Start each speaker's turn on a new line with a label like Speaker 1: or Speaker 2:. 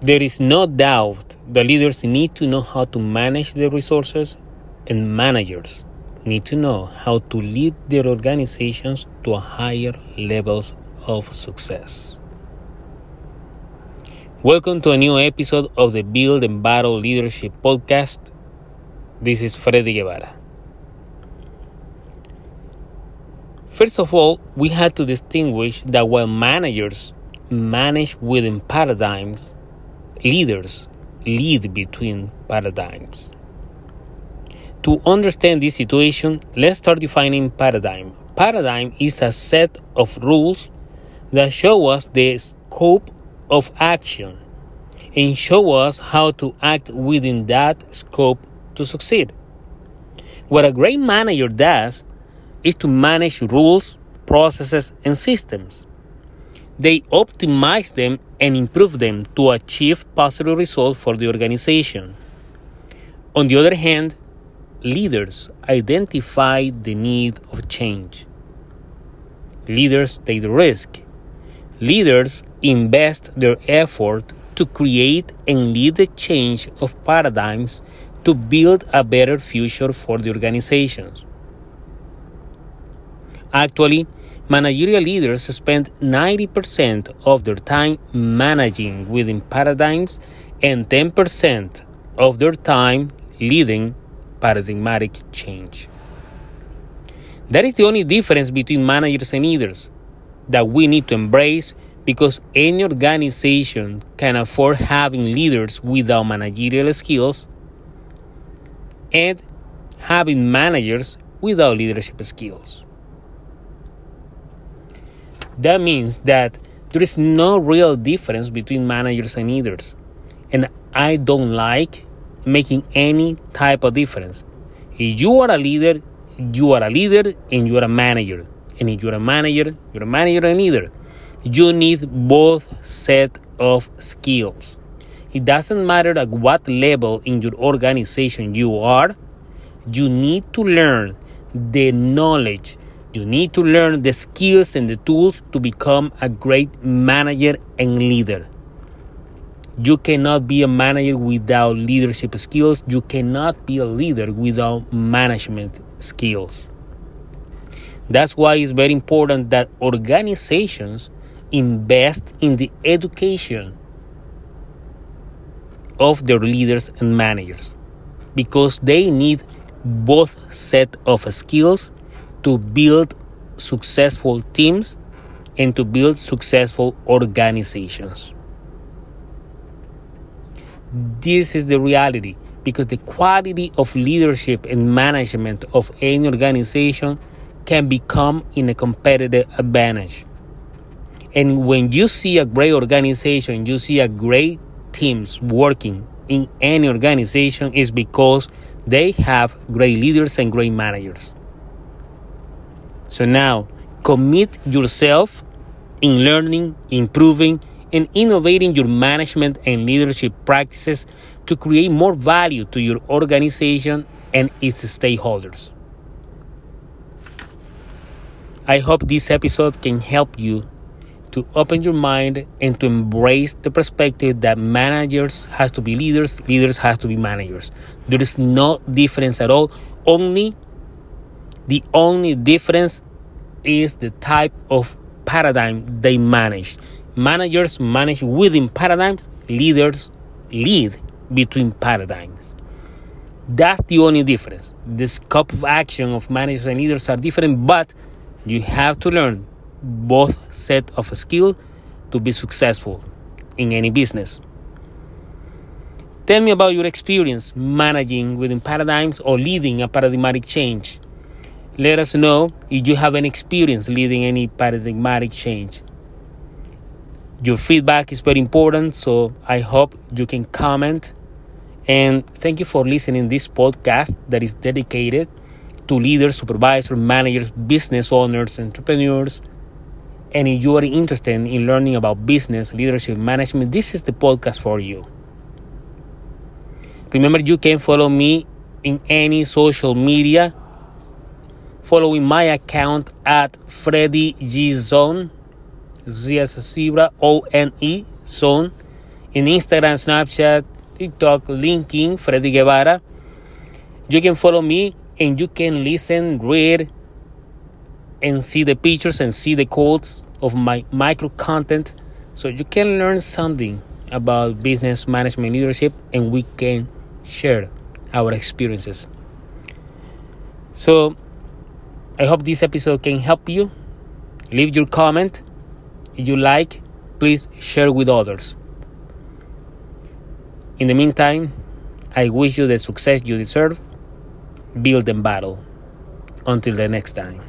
Speaker 1: There is no doubt that leaders need to know how to manage their resources, and managers need to know how to lead their organizations to higher levels of success. Welcome to a new episode of the Build and Battle Leadership Podcast. This is Freddy Guevara. First of all, we had to distinguish that while managers manage within paradigms, leaders lead between paradigms. To understand this situation, let's start defining paradigm. Paradigm is a set of rules that show us the scope of action and show us how to act within that scope to succeed. What a great manager does is to manage rules, processes, and systems. They optimize them and improve them to achieve positive results for the organization. On the other hand, leaders identify the need of change. Leaders take the risk. Leaders invest their effort to create and lead the change of paradigms to build a better future for the organizations. Actually, managerial leaders spend 90% of their time managing within paradigms and 10% of their time leading paradigmatic change. That is the only difference between managers and leaders that we need to embrace because any organization can afford having leaders without managerial skills and having managers without leadership skills. That means that there is no real difference between managers and leaders. And I don't like making any type of difference. If you are a leader, you are a leader and you are a manager. And if you're a manager, you're a manager and leader. You need both set of skills. It doesn't matter at what level in your organization you are, you need to learn the knowledge you need to learn the skills and the tools to become a great manager and leader. You cannot be a manager without leadership skills. You cannot be a leader without management skills. That's why it's very important that organizations invest in the education of their leaders and managers because they need both set of skills to build successful teams and to build successful organizations. This is the reality because the quality of leadership and management of any organization can become in a competitive advantage. And when you see a great organization, you see a great teams working in any organization is because they have great leaders and great managers. So now, commit yourself in learning, improving, and innovating your management and leadership practices to create more value to your organization and its stakeholders. I hope this episode can help you to open your mind and to embrace the perspective that managers has to be leaders, leaders has to be managers. There is no difference at all. Only the only difference is the type of paradigm they manage. Managers manage within paradigms, leaders lead between paradigms. That's the only difference. The scope of action of managers and leaders are different, but you have to learn both set of skills to be successful in any business. Tell me about your experience managing within paradigms or leading a paradigmatic change. Let us know if you have any experience leading any paradigmatic change. Your feedback is very important, so I hope you can comment. And thank you for listening this podcast that is dedicated to leaders, supervisors, managers, business owners, entrepreneurs. And if you are interested in learning about business, leadership, management, this is the podcast for you. Remember, you can follow me in any social media following my account at Freddy G Zone, Z as zebra, O N E Zone, in Instagram, Snapchat, TikTok, LinkedIn, Freddy Guevara. You can follow me and you can listen, read, and see the pictures and see the quotes of my micro content so you can learn something about business management leadership and we can share our experiences. So I hope this episode can help you. Leave your comment. If you like, please share with others. In the meantime, I wish you the success you deserve. Build and battle. Until the next time.